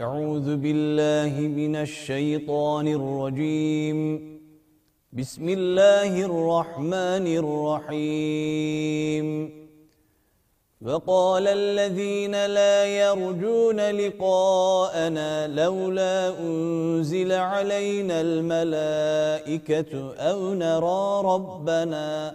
أعوذ بالله من الشيطان الرجيم. بسم الله الرحمن الرحيم. وقال الذين لا يرجون لقاءنا لولا أنزل علينا الملائكة أو نرى ربنا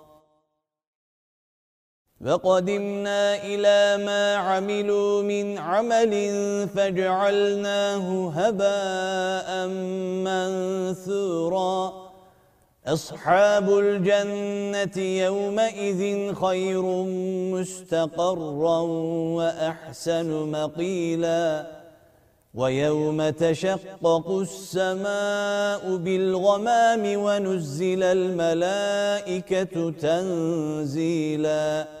وقدمنا إلى ما عملوا من عمل فجعلناه هباء منثورا. أصحاب الجنة يومئذ خير مستقرا وأحسن مقيلا. ويوم تشقق السماء بالغمام ونزل الملائكة تنزيلاً.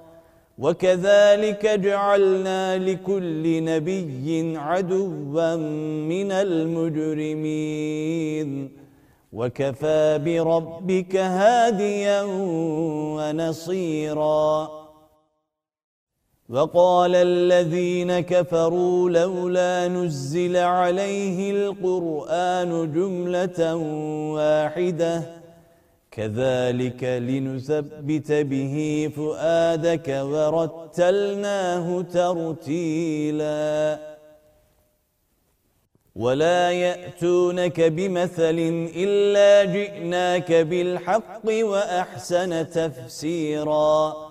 وكذلك جعلنا لكل نبي عدوا من المجرمين. وكفى بربك هاديا ونصيرا. وقال الذين كفروا لولا نزل عليه القرآن جملة واحدة. كذلك لنثبت به فؤادك ورتلناه ترتيلا. ولا يأتونك بمثل إلا جئناك بالحق وأحسن تفسيرا.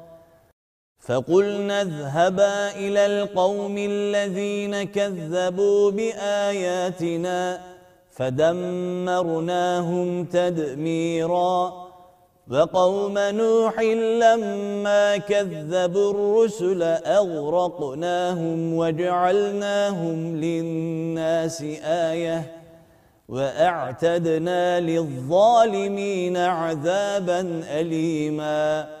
فقلنا اذهبا إلى القوم الذين كذبوا بآياتنا فدمرناهم تدميرا وقوم نوح لما كذبوا الرسل أغرقناهم وجعلناهم للناس آية وأعتدنا للظالمين عذابا أليماً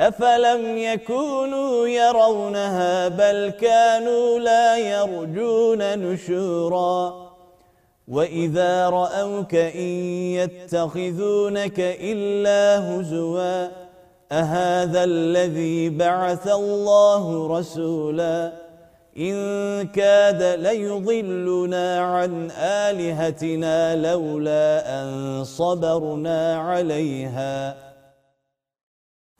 أفلم يكونوا يرونها بل كانوا لا يرجون نشورا وإذا رأوك إن يتخذونك إلا هزوا أهذا الذي بعث الله رسولا إن كاد ليضلنا عن آلهتنا لولا أن صبرنا عليها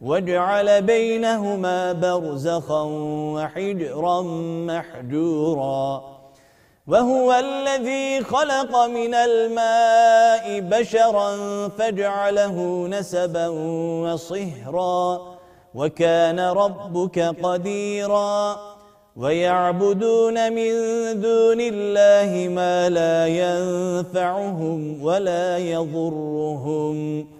وَاجْعَلَ بَيْنَهُمَا بَرْزَخًا وَحِجْرًا مَحْجُورًا. وَهُوَ الَّذِي خَلَقَ مِنَ الْمَاءِ بَشَرًا فَجَعَلَهُ نَسَبًا وَصِهْرًا. وَكَانَ رَبُّكَ قَدِيرًا. وَيَعْبُدُونَ مِن دُونِ اللَّهِ مَا لَا يَنفَعُهُمْ وَلَا يَضُرُّهُمْ.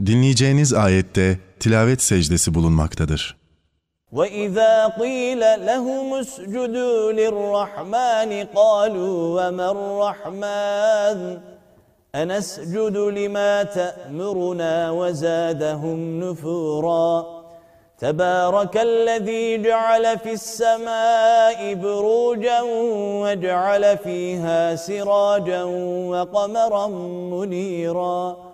Dinleyeceğiniz ayette tilavet secdesi bulunmaktadır. وَإِذَا قِيلَ لَهُمُ اسْجُدُوا لِلرَّحْمَنِ قَالُوا وَمَا الرَّحْمَنُ أَنَسْجُدُ لِمَا تَأْمُرُنَا وَزَادَهُمْ نُفُورًا تبارك الذي جعل في السماء بروجا وجعل فيها سراجا وقمرا منيرا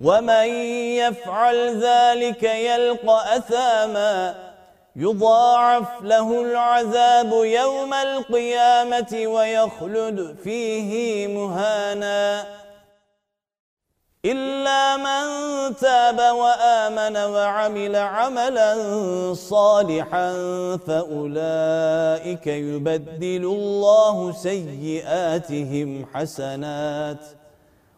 ومن يفعل ذلك يلقى أثاما يضاعف له العذاب يوم القيامة ويخلد فيه مهانا إلا من تاب وآمن وعمل عملا صالحا فأولئك يبدل الله سيئاتهم حسنات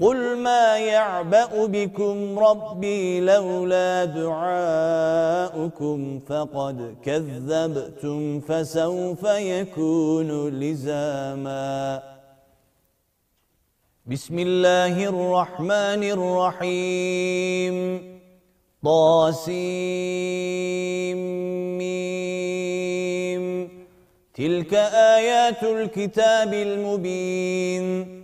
قل ما يعبأ بكم ربي لولا دعاؤكم فقد كذبتم فسوف يكون لزاما بسم الله الرحمن الرحيم طاسيم تلك آيات الكتاب المبين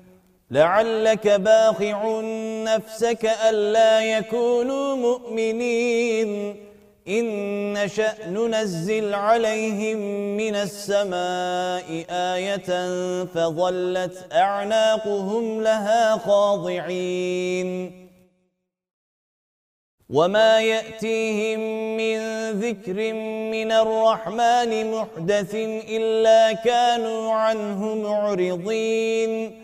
لعلك باخع نفسك ألا يكونوا مؤمنين. إن نشأ ننزل عليهم من السماء آية فظلت أعناقهم لها خاضعين. وما يأتيهم من ذكر من الرحمن محدث إلا كانوا عنه معرضين.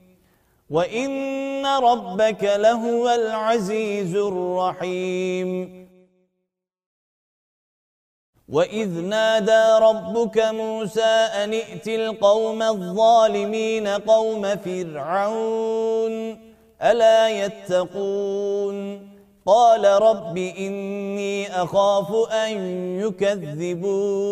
وإن ربك لهو العزيز الرحيم وإذ نادى ربك موسى أن ائت القوم الظالمين قوم فرعون ألا يتقون قال رب إني أخاف أن يكذبون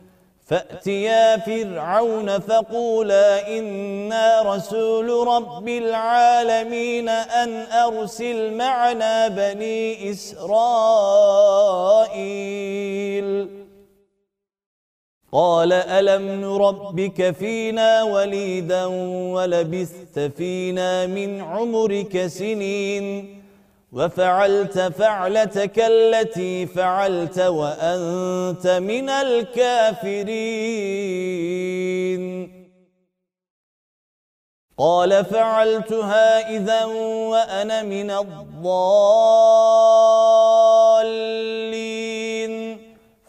فأتيا فرعون فقولا إنا رسول رب العالمين أن أرسل معنا بني إسرائيل. قال ألم نربك فينا وليدا ولبثت فينا من عمرك سنين وفعلت فعلتك التي فعلت وأنت من الكافرين. قال فعلتها إذا وأنا من الضالين.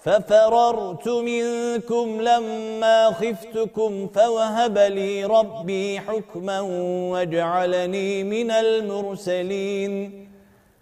ففررت منكم لما خفتكم فوهب لي ربي حكما وجعلني من المرسلين.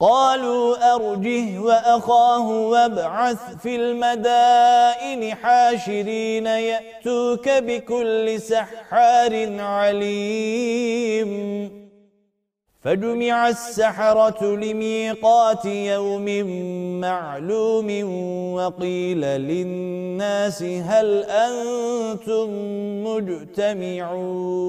قالوا أرجه وأخاه وابعث في المدائن حاشرين يأتوك بكل سحار عليم. فجمع السحرة لميقات يوم معلوم وقيل للناس هل أنتم مجتمعون.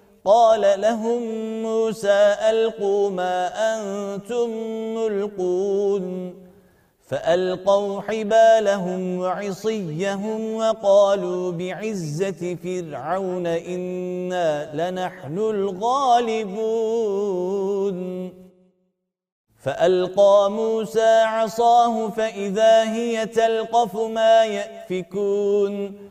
قال لهم موسى ألقوا ما أنتم ملقون. فألقوا حبالهم وعصيهم وقالوا بعزة فرعون إنا لنحن الغالبون. فألقى موسى عصاه فإذا هي تلقف ما يأفكون.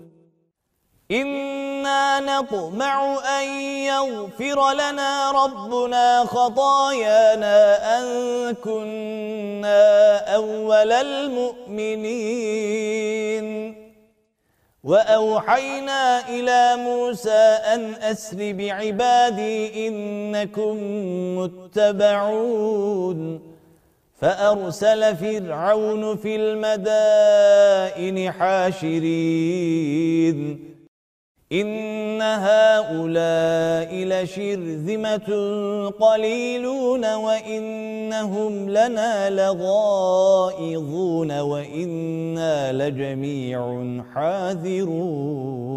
إنا نطمع أن يغفر لنا ربنا خطايانا أن كنا أول المؤمنين وأوحينا إلى موسى أن أسر بعبادي إنكم متبعون فأرسل فرعون في المدائن حاشرين إن هؤلاء لشرذمة قليلون وإنهم لنا لغائظون وإنا لجميع حاذرون.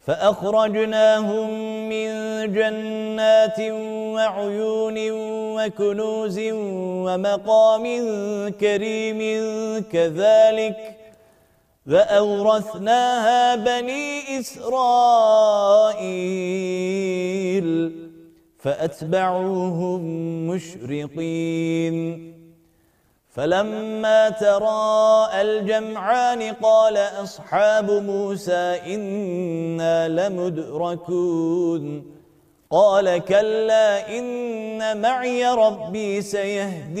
فأخرجناهم من جنات وعيون وكنوز ومقام كريم كذلك وأورثناها بني إسرائيل فأتبعوهم مشرقين. فلما تراءى الجمعان قال أصحاب موسى إنا لمدركون. قال كلا إن معي ربي سيهدين.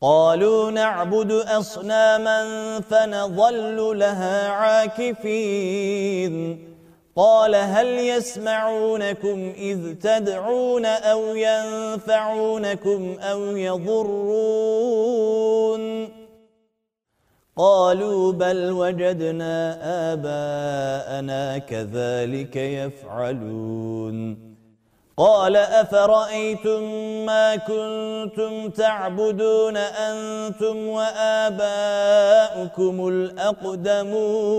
قالوا نعبد أصناما فنظل لها عاكفين. قال هل يسمعونكم إذ تدعون أو ينفعونكم أو يضرون؟ قالوا بل وجدنا آباءنا كذلك يفعلون. قال أفرأيتم ما كنتم تعبدون أنتم وآباؤكم الأقدمون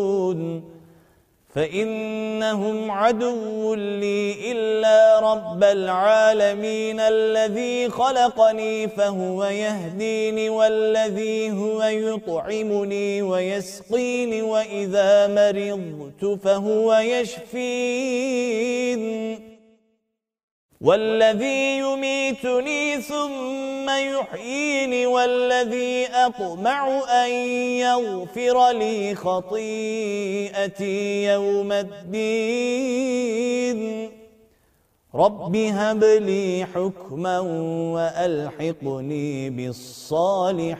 فإنهم عدو لي إلا رب العالمين الذي خلقني فهو يهديني والذي هو يطعمني ويسقيني وإذا مرضت فهو يشفين والذي يميتني ثم يحييني والذي أطمع أن يغفر لي خطيئتي يوم الدين. رب هب لي حكما وألحقني بالصالحين.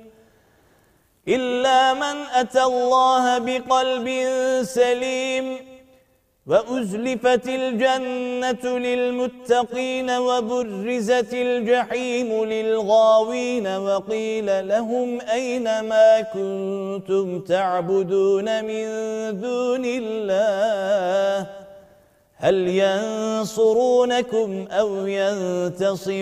إلا من أتى الله بقلب سليم وأزلفت الجنة للمتقين وبرزت الجحيم للغاوين وقيل لهم أين ما كنتم تعبدون من دون الله؟ هل ينصرونكم أو ينتصرون؟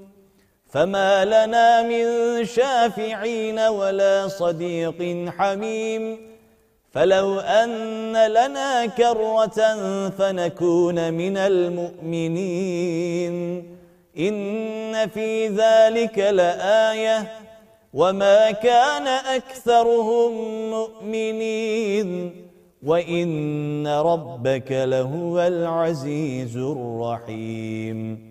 فما لنا من شافعين ولا صديق حميم فلو أن لنا كرة فنكون من المؤمنين إن في ذلك لآية وما كان أكثرهم مؤمنين وإن ربك لهو العزيز الرحيم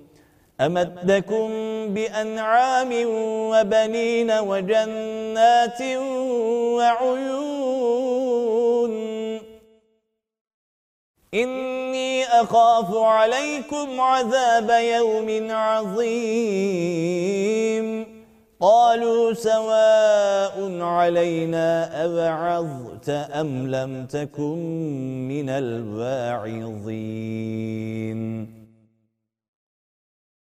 أمدكم بأنعام وبنين وجنات وعيون. إني أخاف عليكم عذاب يوم عظيم. قالوا سواء علينا أبعظت أم لم تكن من الواعظين.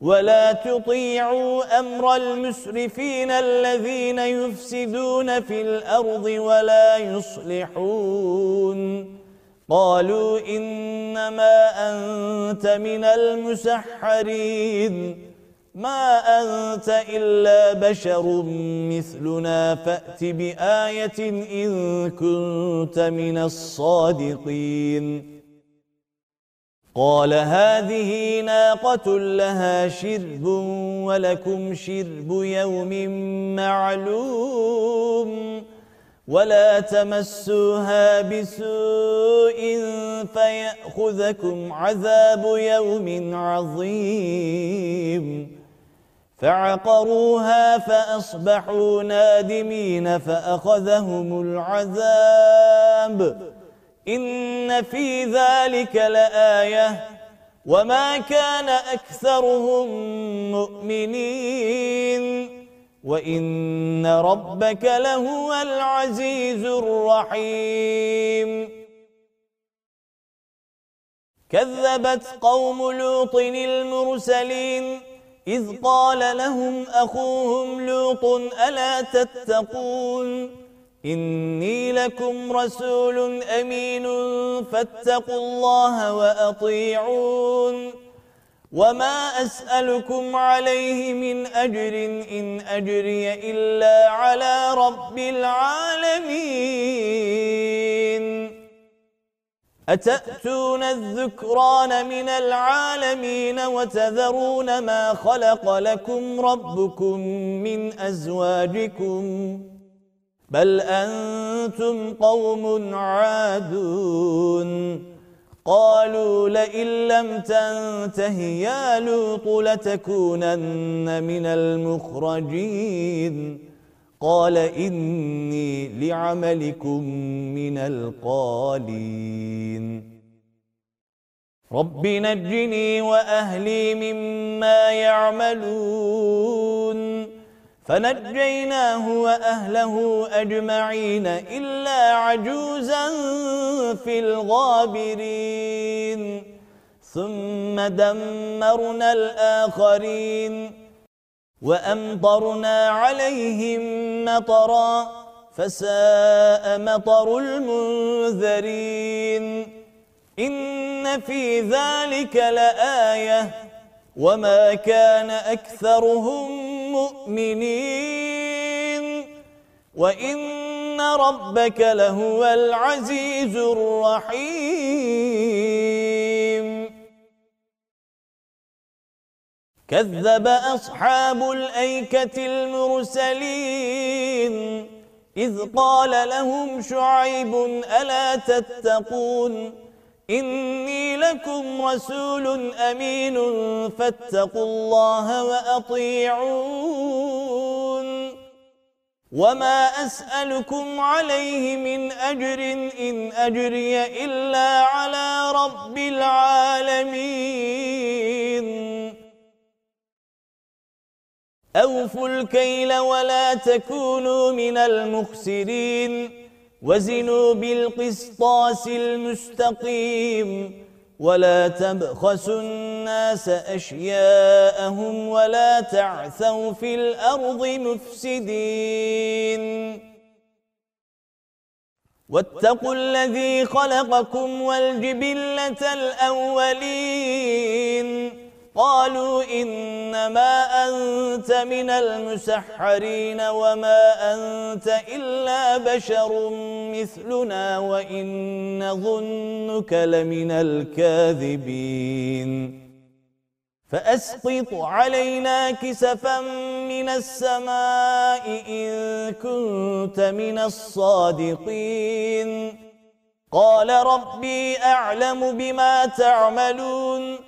ولا تطيعوا أمر المسرفين الذين يفسدون في الأرض ولا يصلحون قالوا إنما أنت من المسحرين ما أنت إلا بشر مثلنا فأت بآية إن كنت من الصادقين قال هذه ناقة لها شرب ولكم شرب يوم معلوم ولا تمسوها بسوء فيأخذكم عذاب يوم عظيم. فعقروها فأصبحوا نادمين فأخذهم العذاب. إن في ذلك لآية وما كان أكثرهم مؤمنين وإن ربك لهو العزيز الرحيم. كذبت قوم لوط المرسلين إذ قال لهم أخوهم لوط ألا تتقون إني لكم رسول أمين فاتقوا الله وأطيعون. وما أسألكم عليه من أجر إن أجري إلا على رب العالمين. أتأتون الذكران من العالمين وتذرون ما خلق لكم ربكم من أزواجكم. بل أنتم قوم عادون. قالوا لئن لم تنته يا لوط لتكونن من المخرجين. قال إني لعملكم من القالين. رب نجني وأهلي مما يعملون. فنجيناه وأهله أجمعين إلا عجوزا في الغابرين. ثم دمرنا الآخرين وأمطرنا عليهم مطرا فساء مطر المنذرين. إن في ذلك لآية وما كان أكثرهم مؤمنين وإن ربك لهو العزيز الرحيم كذب أصحاب الأيكة المرسلين إذ قال لهم شعيب ألا تتقون إني لكم رسول أمين فاتقوا الله وأطيعون. وما أسألكم عليه من أجر إن أجري إلا على رب العالمين. أوفوا الكيل ولا تكونوا من المخسرين. وزنوا بالقسطاس المستقيم ولا تبخسوا الناس أشياءهم ولا تعثوا في الأرض مفسدين. واتقوا الذي خلقكم والجبلة الأولين. قالوا إنما أنت من المسحرين وما أنت إلا بشر مثلنا وإن ظنك لمن الكاذبين. فأسقط علينا كسفا من السماء إن كنت من الصادقين. قال ربي أعلم بما تعملون.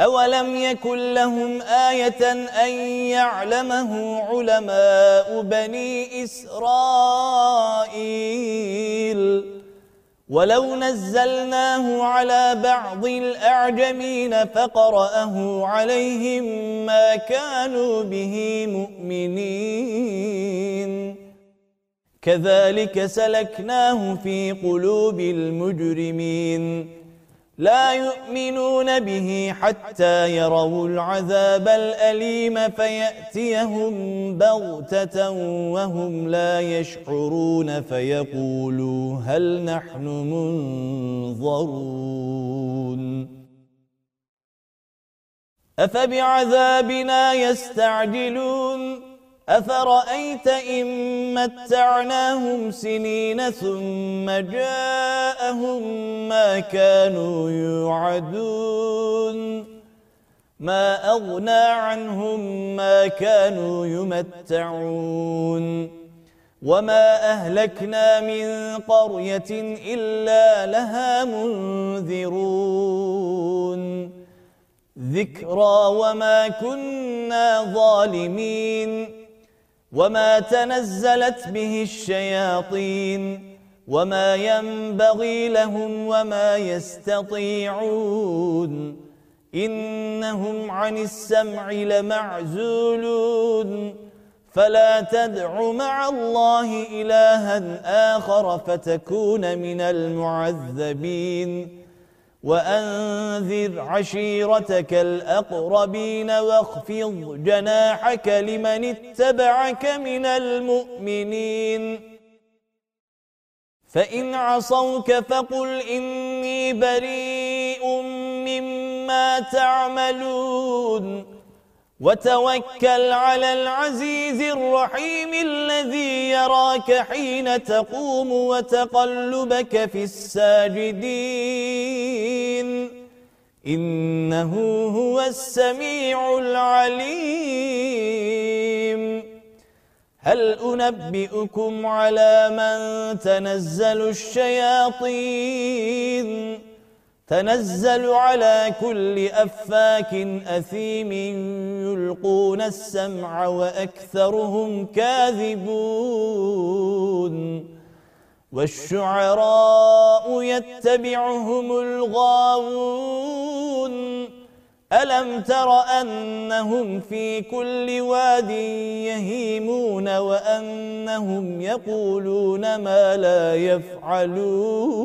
أَوَلَمْ يَكُنْ لَهُمْ آيَةً أَنْ يَعْلَمَهُ عُلَمَاءُ بَنِي إِسْرَائِيلَ وَلَوْ نَزَّلْنَاهُ عَلَى بَعْضِ الْأَعْجَمِينَ فَقَرَأَهُ عَلَيْهِمْ مَا كَانُوا بِهِ مُؤْمِنِينَ كَذَلِكَ سَلَكْنَاهُ فِي قُلُوبِ الْمُجْرِمِينَ لا يؤمنون به حتى يروا العذاب الأليم فيأتيهم بغتة وهم لا يشعرون فيقولوا هل نحن منظرون. أفبعذابنا يستعجلون؟ أفرأيت إن متعناهم سنين ثم جاءهم ما كانوا يوعدون ما أغنى عنهم ما كانوا يمتعون وما أهلكنا من قرية إلا لها منذرون ذكرى وما كنا ظالمين وما تنزلت به الشياطين وما ينبغي لهم وما يستطيعون إنهم عن السمع لمعزولون فلا تدع مع الله إلها آخر فتكون من المعذبين وأنذر عشيرتك الأقربين واخفض جناحك لمن اتبعك من المؤمنين. فإن عصوك فقل إني بريء مما تعملون. وتوكل على العزيز الرحيم الذي يراك حين تقوم وتقلبك في الساجدين. إنه هو السميع العليم. هل أنبئكم على من تنزل الشياطين؟ تنزل على كل أفاك أثيم يلقون السمع وأكثرهم كاذبون والشعراء يتبعهم الغاوون ألم تر أنهم في كل واد يهيمون وأنهم يقولون ما لا يفعلون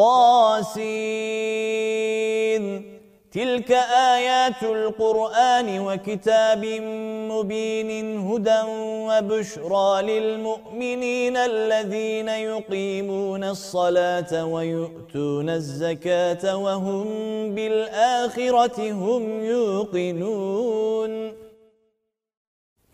طاسين تلك آيات القرآن وكتاب مبين هدى وبشرى للمؤمنين الذين يقيمون الصلاة ويؤتون الزكاة وهم بالآخرة هم يوقنون.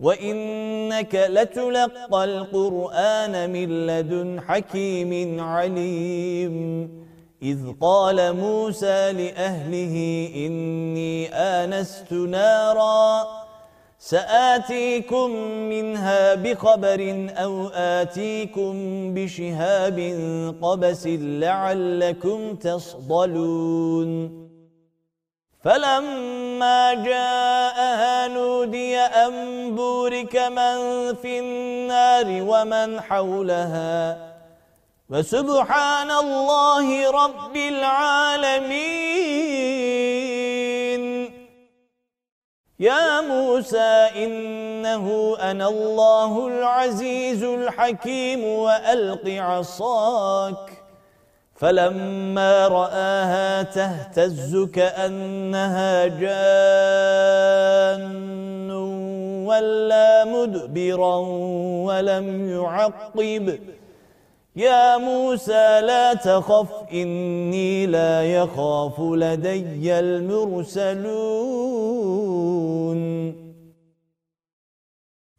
وَإِنَّكَ لَتُلَقَّى الْقُرْآنَ مِنْ لَدُنْ حَكِيمٍ عَلِيمٍ. إِذْ قَالَ مُوسَى لِأَهْلِهِ إِنِّي آنَسْتُ نَارًا سآتيكم منها بخبر أو آتيكم بشهاب قبس لعلكم تصضلون فَلَمَّا جَاءَهَا نُودِيَ أَن بُورِكَ مَن فِي النَّارِ وَمَن حَوْلَهَا. وَسُبْحَانَ اللَّهِ رَبِّ الْعَالَمِينَ. يَا مُوسَى إِنَّهُ أَنَا اللَّهُ الْعَزِيزُ الْحَكِيمُ وَأَلْقِ عَصَاكَ. فلما رآها تهتز كأنها جان ولا مدبرا ولم يعقب. يا موسى لا تخف إني لا يخاف لدي المرسلون.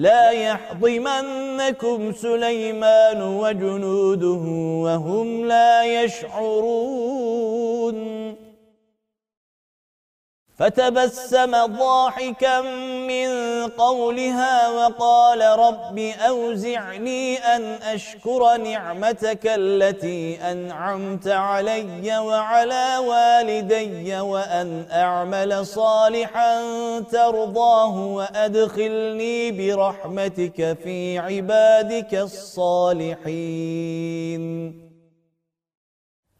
لا يحضمنكم سليمان وجنوده وهم لا يشعرون. فتبسم ضاحكا من قولها وقال رب أوزعني أن أشكر نعمتك التي أنعمت علي وعلى والدي وأن أعمل صالحا ترضاه وأدخلني برحمتك في عبادك الصالحين.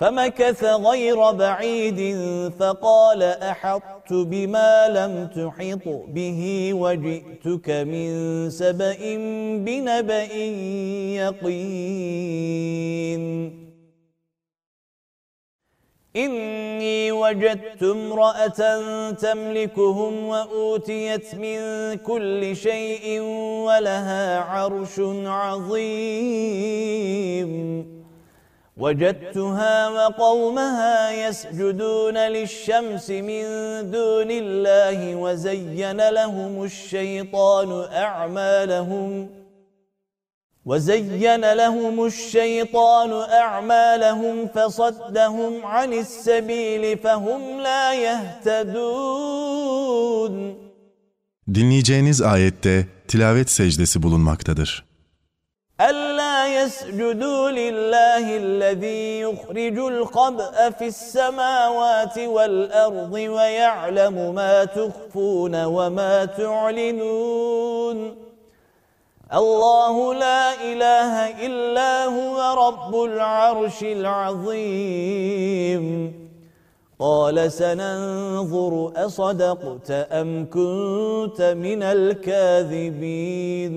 فمكث غير بعيد فقال أحطت بما لم تحط به وجئتك من سبأ بنبأ يقين. إني وجدت امرأة تملكهم وأوتيت من كل شيء ولها عرش عظيم. وجدتها وقومها يسجدون للشمس من دون الله وزين لهم الشيطان أعمالهم وزين لهم الشيطان أعمالهم فصدهم عن السبيل فهم لا يهتدون Dinleyeceğiniz ayette tilavet secdesi bulunmaktadır. يسجدوا لله الذي يخرج الخبأ في السماوات والأرض ويعلم ما تخفون وما تعلنون. الله لا إله إلا هو رب العرش العظيم. قال سننظر أصدقت أم كنت من الكاذبين.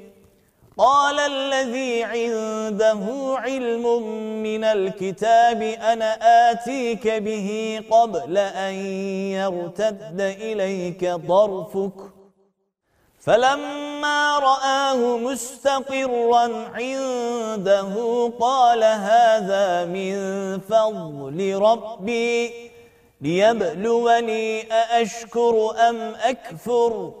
قال الذي عنده علم من الكتاب أنا آتيك به قبل أن يرتد إليك ضرفك فلما رآه مستقرا عنده قال هذا من فضل ربي ليبلوني أأشكر أم أكفر؟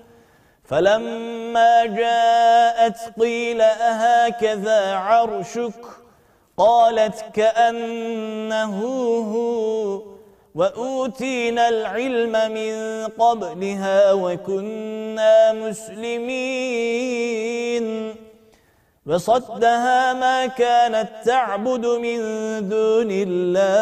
فلما جاءت قيل أهكذا عرشك؟ قالت كأنه هو وأوتينا العلم من قبلها وكنا مسلمين. وصدها ما كانت تعبد من دون الله.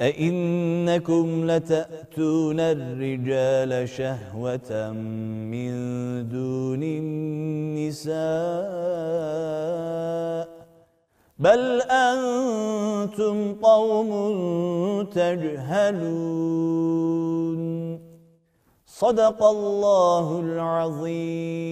أئنكم لتأتون الرجال شهوة من دون النساء بل أنتم قوم تجهلون. صدق الله العظيم.